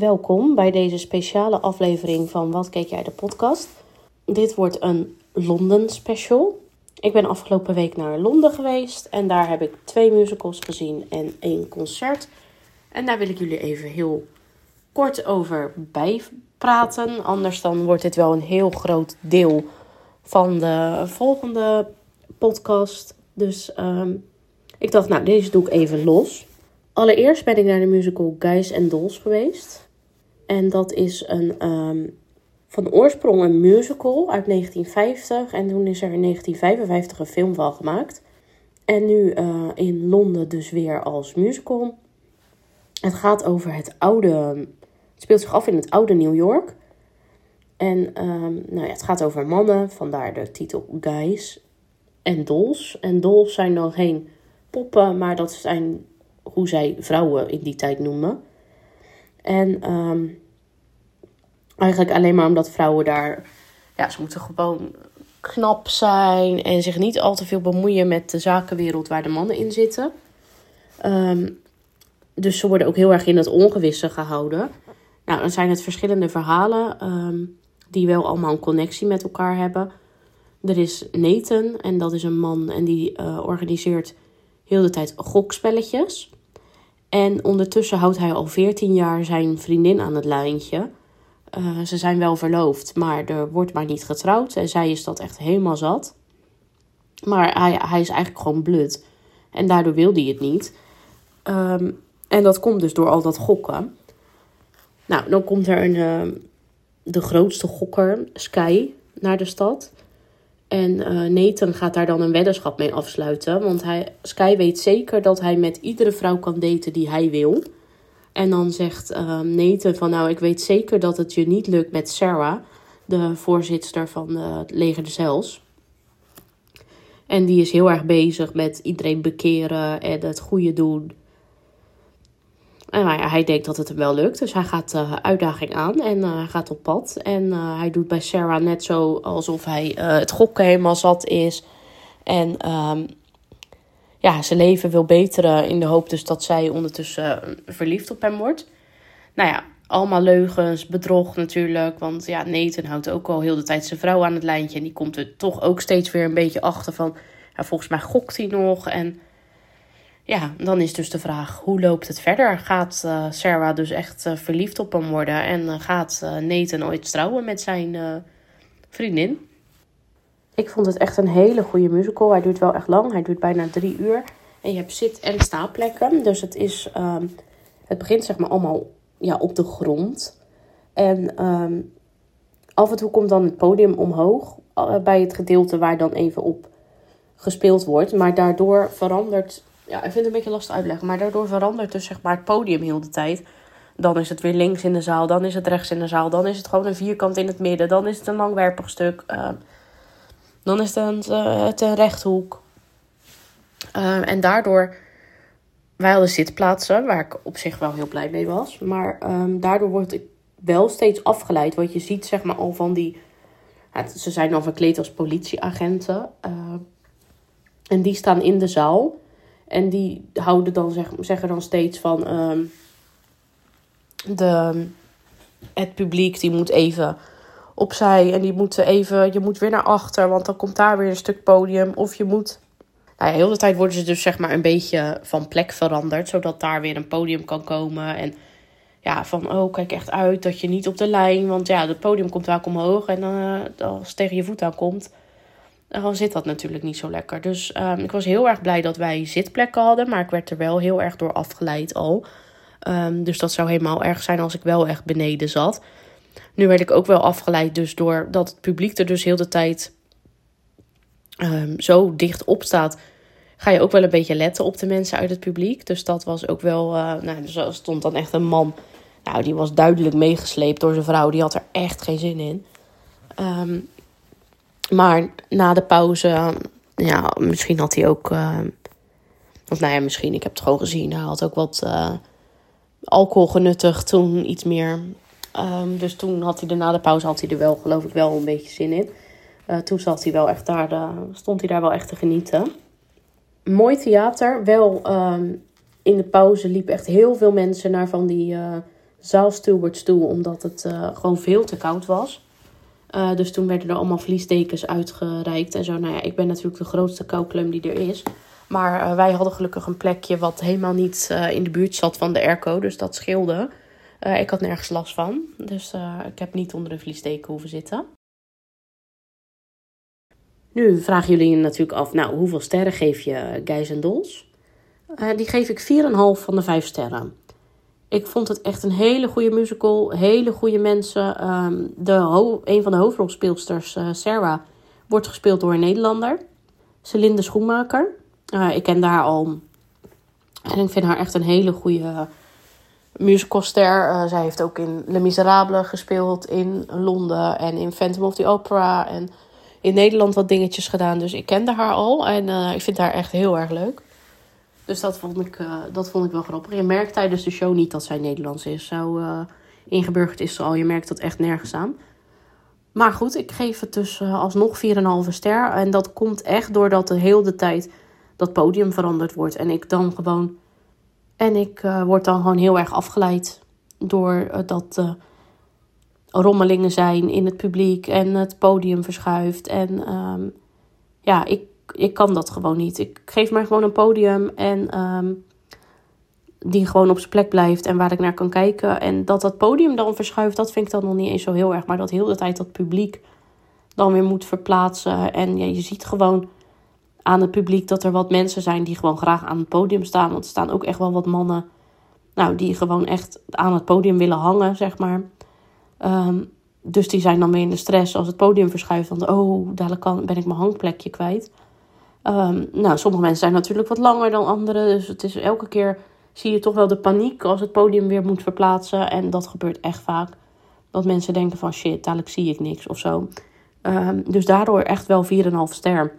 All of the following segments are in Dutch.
welkom bij deze speciale aflevering van Wat keek jij de podcast. Dit wordt een Londen special. Ik ben afgelopen week naar Londen geweest en daar heb ik twee musicals gezien en één concert. En daar wil ik jullie even heel kort over bijpraten. Anders dan wordt dit wel een heel groot deel van de volgende podcast. Dus ehm, ik dacht, nou, deze doe ik even los. Allereerst ben ik naar de musical Guys and Dolls geweest. En dat is een, ehm, van oorsprong een musical uit 1950. En toen is er in 1955 een film van gemaakt. En nu uh, in Londen dus weer als musical. Het gaat over het oude. Het speelt zich af in het oude New York. En um, nou ja, het gaat over mannen, vandaar de titel Guys en Dolls. En dolls zijn dan geen poppen, maar dat zijn hoe zij vrouwen in die tijd noemen. En um, eigenlijk alleen maar omdat vrouwen daar, ja, ze moeten gewoon knap zijn en zich niet al te veel bemoeien met de zakenwereld waar de mannen in zitten. Um, dus ze worden ook heel erg in het ongewisse gehouden. Nou, dan zijn het verschillende verhalen um, die wel allemaal een connectie met elkaar hebben. Er is Nathan en dat is een man en die uh, organiseert heel de tijd gokspelletjes. En ondertussen houdt hij al 14 jaar zijn vriendin aan het lijntje. Uh, ze zijn wel verloofd, maar er wordt maar niet getrouwd. En zij is dat echt helemaal zat. Maar hij, hij is eigenlijk gewoon blut. En daardoor wil hij het niet. Um, en dat komt dus door al dat gokken. Nou, dan komt er een, uh, de grootste gokker, Sky, naar de stad. En uh, Nathan gaat daar dan een weddenschap mee afsluiten. Want hij, Sky weet zeker dat hij met iedere vrouw kan daten die hij wil. En dan zegt uh, Nathan van nou, ik weet zeker dat het je niet lukt met Sarah, de voorzitter van het leger de Zels. En die is heel erg bezig met iedereen bekeren en het goede doen. En nou ja, hij denkt dat het hem wel lukt. Dus hij gaat de uh, uitdaging aan en uh, gaat op pad. En uh, hij doet bij Sarah net zo alsof hij het gokken helemaal zat is. En um, ja, zijn leven wil beteren in de hoop dus dat zij ondertussen verliefd op hem wordt. Nou ja, allemaal leugens, bedrog natuurlijk. Want ja, Nathan houdt ook al heel de tijd zijn vrouw aan het lijntje. En die komt er toch ook steeds weer een beetje achter van... Ja, volgens mij gokt hij nog en ja, dan is dus de vraag, hoe loopt het verder? Gaat uh, dus echt uh, verliefd op hem worden? En uh, gaat Nathan ooit trouwen met zijn vriendin? Ik vond het echt een hele goede musical. Hij duurt wel echt lang. Hij duurt bijna drie uur. En je hebt zit- en staapplekken. Dus het is... Um, het begint zeg maar allemaal ja, op de grond. En um, af en toe komt dan het podium omhoog. bij het gedeelte waar dan even op gespeeld wordt. Maar daardoor verandert ja, ik vind het een beetje lastig uitleggen. Maar daardoor verandert dus zeg maar het podium heel de tijd. Dan is het weer links in de zaal, dan is het rechts in de zaal, dan is het gewoon een vierkant in het midden, dan is het een langwerpig stuk, uh, dan is het een, het een rechthoek. Uh, en daardoor, wij hadden zitplaatsen, waar ik op zich wel heel blij mee was. Maar um, daardoor wordt ik wel steeds afgeleid. Want je ziet zeg maar al van die, ze zijn dan verkleed als politieagenten. en die staan in de zaal. En die houden dan, zeg, zeggen dan steeds van um, de, het publiek die moet even opzij en die moeten even, je moet weer naar achter, want dan komt daar weer een stuk podium. Of je moet, nou ja, heel de tijd worden ze dus zeg maar een beetje van plek veranderd, zodat daar weer een podium kan komen. En ja, van oh, kijk echt uit dat je niet op de lijn, want ja, het podium komt vaak omhoog en uh, als het tegen je voet aankomt, dan zit dat natuurlijk niet zo lekker. Dus um, ik was heel erg blij dat wij zitplekken hadden. Maar ik werd er wel heel erg door afgeleid al. Um, dus dat zou helemaal erg zijn als ik wel echt beneden zat. Nu werd ik ook wel afgeleid dus door dat het publiek er dus heel de tijd um, zo dicht op staat. Ga je ook wel een beetje letten op de mensen uit het publiek. Dus dat was ook wel... Uh, nou, er stond dan echt een man... Nou, die was duidelijk meegesleept door zijn vrouw. Die had er echt geen zin in. Um, maar na de pauze, ja, misschien had hij ook. Uh, of nou ja, misschien, ik heb het gewoon gezien. Hij had ook wat uh, alcohol genuttigd toen, iets meer. Um, dus toen had hij er na de pauze, had hij er wel, geloof ik, wel een beetje zin in. Uh, toen zat hij wel echt daar, de, stond hij daar wel echt te genieten. Mooi theater, wel in de pauze liepen echt heel veel mensen naar van die zaalstoel wordt stoel, omdat het uh, gewoon veel te koud was. Uh, dus toen werden er allemaal vliesdekens uitgereikt en zo. Nou ja, ik ben natuurlijk de grootste kouklum die er is. Maar uh, wij hadden gelukkig een plekje wat helemaal niet uh, in de buurt zat van de airco. Dus dat scheelde. ik had nergens last van. Dus ik heb niet onder een vliesdeken hoeven zitten. Nu vragen jullie natuurlijk af, nou, hoeveel sterren geef je Guys en Dolls? die geef ik 4,5 van de 5 sterren. Ik vond het echt een hele goede musical. Hele goede mensen. Um, de een van de hoofdrolspeelsters, uh, Sarah, wordt gespeeld door een Nederlander. Celinde Schoenmaker. Uh, ik ken haar al. En ik vind haar echt een hele goede musicalster. Uh, zij heeft ook in Les Miserables gespeeld in Londen. En in Phantom of the Opera. En in Nederland wat dingetjes gedaan. Dus ik kende haar al. En ik vind haar echt heel erg leuk. Dus dat vond ik, uh, dat vond ik wel grappig. Je merkt tijdens de show niet dat zij Nederlands is. Zo uh, ingeburgerd is ze al. Je merkt dat echt nergens aan. Maar goed, ik geef het dus uh, alsnog 4,5 ster. En dat komt echt doordat de hele tijd dat podium veranderd wordt. En ik dan gewoon... En ik word dan gewoon heel erg afgeleid. Door dat rommelingen zijn in het publiek. En het podium verschuift. En um, ja, ik ik kan dat gewoon niet. Ik geef maar gewoon een podium en um, die gewoon op zijn plek blijft en waar ik naar kan kijken. En dat dat podium dan verschuift, dat vind ik dan nog niet eens zo heel erg. Maar dat heel de tijd dat publiek dan weer moet verplaatsen. En ja, je ziet gewoon aan het publiek dat er wat mensen zijn die gewoon graag aan het podium staan. Want er staan ook echt wel wat mannen nou, die gewoon echt aan het podium willen hangen, zeg maar. Um, dus die zijn dan weer in de stress als het podium verschuift. Want oh, dadelijk kan, ben ik mijn hangplekje kwijt. Um, nou, sommige mensen zijn natuurlijk wat langer dan anderen. Dus het is elke keer zie je toch wel de paniek als het podium weer moet verplaatsen. En dat gebeurt echt vaak. Dat mensen denken van shit, dadelijk zie ik niks of zo. Um, dus daardoor echt wel 4,5 ster.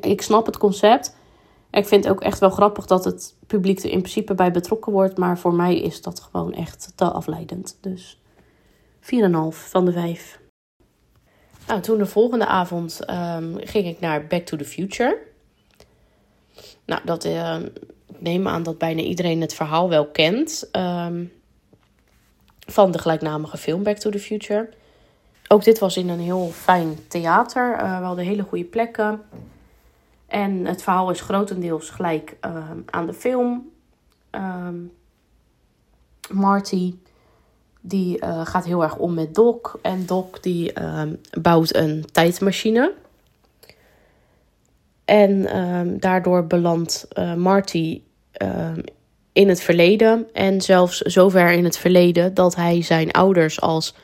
Ik snap het concept. Ik vind het ook echt wel grappig dat het publiek er in principe bij betrokken wordt. Maar voor mij is dat gewoon echt te afleidend. Dus 4,5 van de 5. Nou, toen de volgende avond um, ging ik naar Back to the Future. Nou, dat uh, ik neem aan dat bijna iedereen het verhaal wel kent. Um, van de gelijknamige film Back to the Future. Ook dit was in een heel fijn theater. Uh, we hadden hele goede plekken. En het verhaal is grotendeels gelijk aan de film. Marty die uh, gaat heel erg om met Doc. En Doc die uh, bouwt een tijdmachine. En um, daardoor belandt uh, Marty ehm, in het verleden. En zelfs zover in het verleden dat hij zijn ouders als,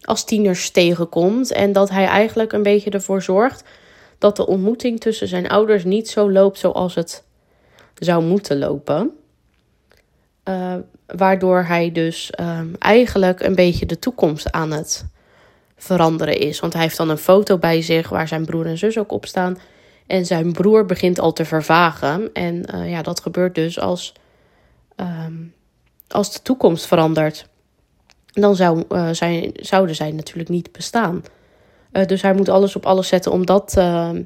als tieners tegenkomt. En dat hij eigenlijk een beetje ervoor zorgt dat de ontmoeting tussen zijn ouders niet zo loopt zoals het zou moeten lopen. Uh, waardoor hij dus um, eigenlijk een beetje de toekomst aan het veranderen is. Want hij heeft dan een foto bij zich waar zijn broer en zus ook op staan. En zijn broer begint al te vervagen. En uh, ja, dat gebeurt dus als, um, als de toekomst verandert. Dan zou, uh, zijn, zouden zij natuurlijk niet bestaan. dus hij moet alles op alles zetten om dat ehm,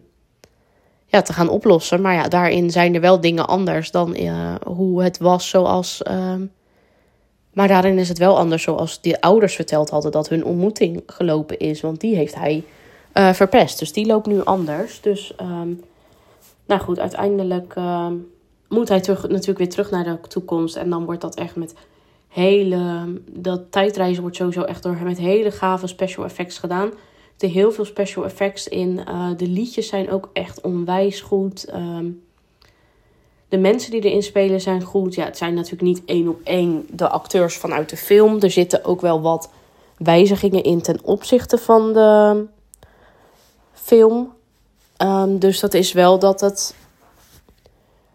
ja, te gaan oplossen. Maar ja, daarin zijn er wel dingen anders dan hoe het was zoals. Maar daarin is het wel anders zoals die ouders verteld hadden dat hun ontmoeting gelopen is. Want die heeft hij uh, verpest. Dus die loopt nu anders. Dus um, nou goed, uiteindelijk ehm, moet hij terug, natuurlijk weer terug naar de toekomst. En dan wordt dat echt met hele. Dat tijdreizen wordt sowieso echt door met hele gave special effects gedaan er heel veel special effects in. Uh, de liedjes zijn ook echt onwijs goed. Um, de mensen die erin spelen zijn goed. Ja, het zijn natuurlijk niet één op één de acteurs vanuit de film. Er zitten ook wel wat wijzigingen in ten opzichte van de film. Um, dus dat is wel dat het.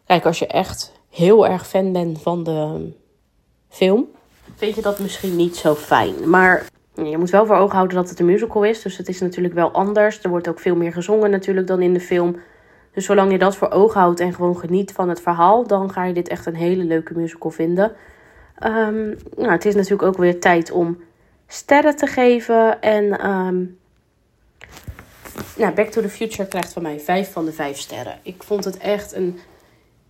Kijk, als je echt heel erg fan bent van de film, vind je dat misschien niet zo fijn. Maar je moet wel voor ogen houden dat het een musical is. Dus het is natuurlijk wel anders. Er wordt ook veel meer gezongen natuurlijk dan in de film. Dus zolang je dat voor ogen houdt en gewoon geniet van het verhaal, dan ga je dit echt een hele leuke musical vinden. Um, nou, het is natuurlijk ook weer tijd om sterren te geven. En um, nou, Back to the Future krijgt van mij 5 van de 5 sterren. Ik vond het echt een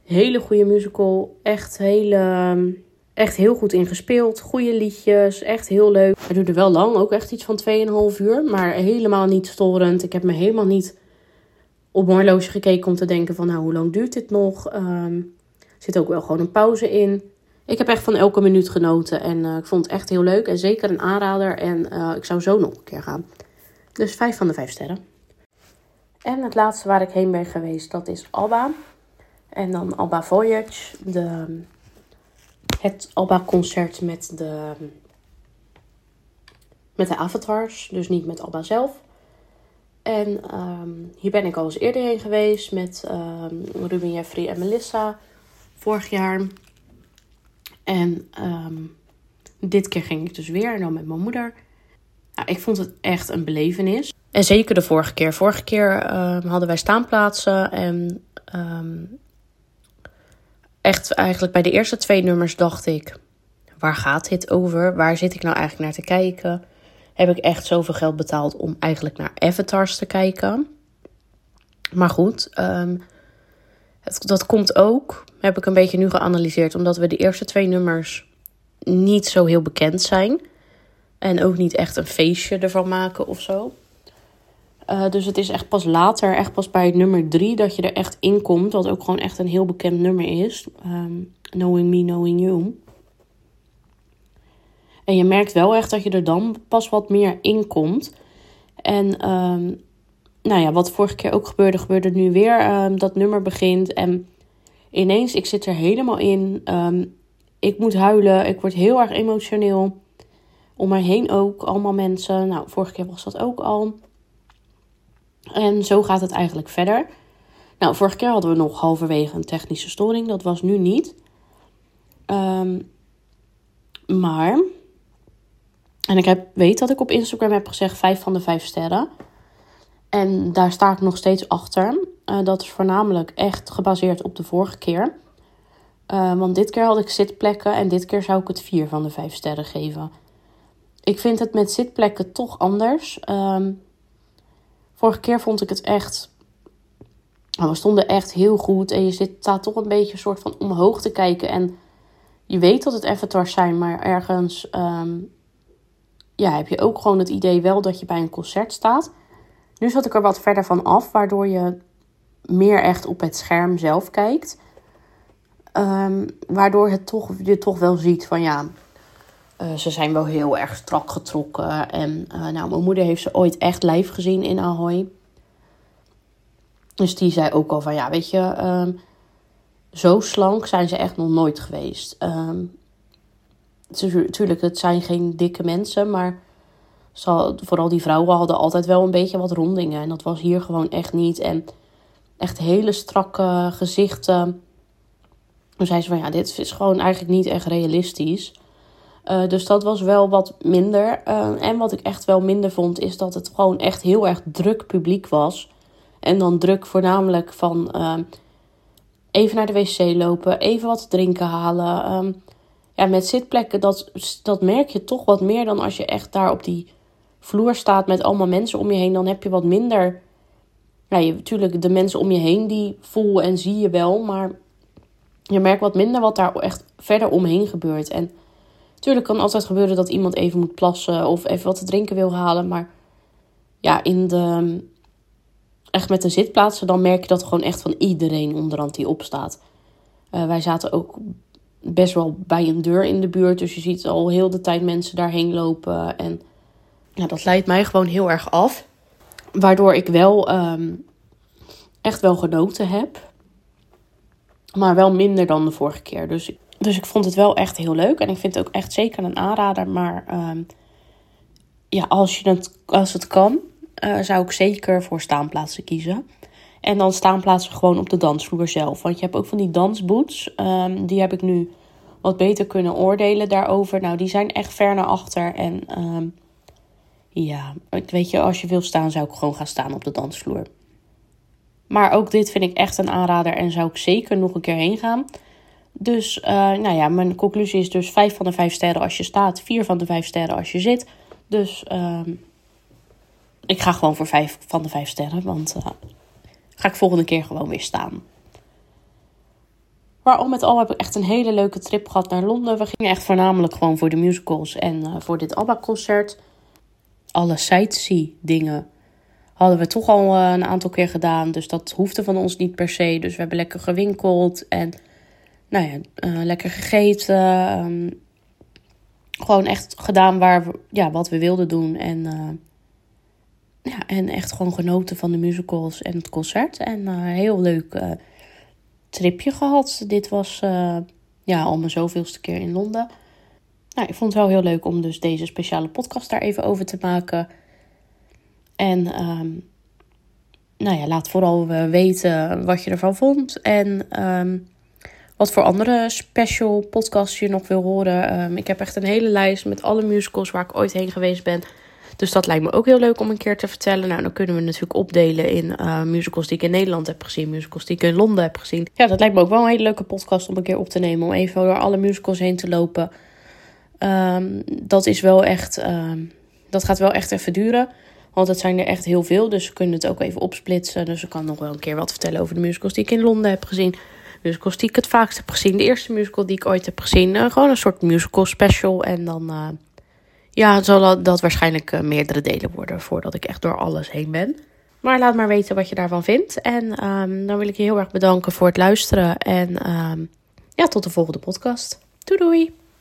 hele goede musical. Echt hele. Um, Echt heel goed ingespeeld. Goede liedjes. Echt heel leuk. Hij duurde wel lang. Ook echt iets van 2,5 uur. Maar helemaal niet storend. Ik heb me helemaal niet op mijn horloge gekeken om te denken van... Nou, hoe lang duurt dit nog? Um, zit ook wel gewoon een pauze in. Ik heb echt van elke minuut genoten. En uh, ik vond het echt heel leuk. En zeker een aanrader. En uh, ik zou zo nog een keer gaan. Dus 5 van de 5 sterren. En het laatste waar ik heen ben geweest, dat is Alba. En dan Alba Voyage. De het ABBA-concert met de, met de avatars. Dus niet met ABBA zelf. En um, hier ben ik al eens eerder heen geweest met um, Ruben Jeffrey en Melissa. Vorig jaar. En um, dit keer ging ik dus weer. En dan met mijn moeder. Nou, ik vond het echt een belevenis. En zeker de vorige keer. Vorige keer hadden wij staanplaatsen. En echt eigenlijk bij de eerste twee nummers dacht ik: waar gaat dit over? Waar zit ik nou eigenlijk naar te kijken? Heb ik echt zoveel geld betaald om eigenlijk naar avatars te kijken? Maar goed, het, dat komt ook, heb ik een beetje nu geanalyseerd, omdat we de eerste twee nummers niet zo heel bekend zijn. En ook niet echt een feestje ervan maken of zo. Uh, dus het is echt pas later, echt pas bij nummer drie, dat je er echt in komt. Wat ook gewoon echt een heel bekend nummer is. Um, knowing Me, Knowing You. En je merkt wel echt dat je er dan pas wat meer in komt. En um, nou ja, wat vorige keer ook gebeurde, gebeurde nu weer. Um, dat nummer begint en ineens, ik zit er helemaal in. Um, ik moet huilen, ik word heel erg emotioneel. Om mij heen ook, allemaal mensen. Nou, vorige keer was dat ook al. En zo gaat het eigenlijk verder. Nou, vorige keer hadden we nog halverwege een technische storing. Dat was nu niet. Maar. En ik heb, weet dat ik op Instagram heb gezegd 5 van de 5 sterren. En daar sta ik nog steeds achter. Uh, dat is voornamelijk echt gebaseerd op de vorige keer. Uh, want dit keer had ik zitplekken en dit keer zou ik het 4 van de 5 sterren geven. Ik vind het met zitplekken toch anders. Um, Vorige keer vond ik het echt. Nou, we stonden echt heel goed. En je zit, staat toch een beetje soort van omhoog te kijken. En je weet dat het avatars zijn, maar ergens um, ja, heb je ook gewoon het idee wel dat je bij een concert staat. Nu zat ik er wat verder van af, waardoor je meer echt op het scherm zelf kijkt. Um, waardoor het toch, je toch wel ziet van ja, uh, ze zijn wel heel erg strak getrokken. En uh, nou, mijn moeder heeft ze ooit echt live gezien in Ahoy. Dus die zei ook al van ja, weet je, um, zo slank zijn ze echt nog nooit geweest. Um, tuurlijk, het zijn geen dikke mensen, maar vooral die vrouwen hadden altijd wel een beetje wat rondingen. En dat was hier gewoon echt niet. En echt hele strakke gezichten. Toen zei ze van ja, dit is gewoon eigenlijk niet echt realistisch. Uh, dus dat was wel wat minder. Uh, en wat ik echt wel minder vond, is dat het gewoon echt heel erg druk publiek was. En dan druk voornamelijk van uh, even naar de wc lopen, even wat drinken halen. Um, ja, met zitplekken, dat, dat merk je toch wat meer dan als je echt daar op die vloer staat met allemaal mensen om je heen. Dan heb je wat minder. Ja, je, natuurlijk, de mensen om je heen, die voel en zie je wel. Maar je merkt wat minder wat daar echt verder omheen gebeurt. En Tuurlijk kan altijd gebeuren dat iemand even moet plassen of even wat te drinken wil halen. Maar ja, in de, echt met de zitplaatsen, dan merk je dat gewoon echt van iedereen onderhand die opstaat. Uh, wij zaten ook best wel bij een deur in de buurt. Dus je ziet al heel de tijd mensen daarheen lopen. En ja, dat leidt mij gewoon heel erg af. Waardoor ik wel um, echt wel genoten heb. Maar wel minder dan de vorige keer. Dus dus ik vond het wel echt heel leuk. En ik vind het ook echt zeker een aanrader. Maar um, ja, als, je het, als het kan, uh, zou ik zeker voor staanplaatsen kiezen. En dan staanplaatsen gewoon op de dansvloer zelf. Want je hebt ook van die dansboots. Um, die heb ik nu wat beter kunnen oordelen daarover. Nou, die zijn echt ver naar achter. En um, ja, weet je, als je wil staan, zou ik gewoon gaan staan op de dansvloer. Maar ook dit vind ik echt een aanrader en zou ik zeker nog een keer heen gaan. Dus uh, nou ja, mijn conclusie is dus 5 van de 5 sterren als je staat, 4 van de 5 sterren als je zit. Dus uh, ik ga gewoon voor 5 van de 5 sterren, want uh, ga ik volgende keer gewoon weer staan. Maar al met al heb ik echt een hele leuke trip gehad naar Londen. We gingen echt voornamelijk gewoon voor de musicals en uh, voor dit ABBA-concert. Alle sightsee dingen hadden we toch al uh, een aantal keer gedaan. Dus dat hoefde van ons niet per se. Dus we hebben lekker gewinkeld en nou ja, uh, lekker gegeten. Um, gewoon echt gedaan waar we, ja, wat we wilden doen. En, ja, en echt gewoon genoten van de musicals en het concert. En heel leuk tripje gehad. Dit was uh, ja, al mijn zoveelste keer in Londen. Nou, ik vond het wel heel leuk om dus deze speciale podcast daar even over te maken. En um, nou ja, laat vooral weten wat je ervan vond. En um, wat voor andere special podcasts je nog wil horen. Um, ik heb echt een hele lijst met alle musicals waar ik ooit heen geweest ben. Dus dat lijkt me ook heel leuk om een keer te vertellen. Nou, dan kunnen we natuurlijk opdelen in uh, musicals die ik in Nederland heb gezien, musicals die ik in Londen heb gezien. Ja, dat lijkt me ook wel een hele leuke podcast om een keer op te nemen. Om even door alle musicals heen te lopen. Um, dat is wel echt. Um, dat gaat wel echt even duren. Want het zijn er echt heel veel. Dus we kunnen het ook even opsplitsen. Dus ik kan nog wel een keer wat vertellen over de musicals die ik in Londen heb gezien. Musicals die ik het vaakst heb gezien. De eerste musical die ik ooit heb gezien. Uh, gewoon een soort musical special. En dan. Uh, ja, zal dat waarschijnlijk uh, meerdere delen worden voordat ik echt door alles heen ben. Maar laat maar weten wat je daarvan vindt. En um, dan wil ik je heel erg bedanken voor het luisteren. En um, ja, tot de volgende podcast. Doei doei!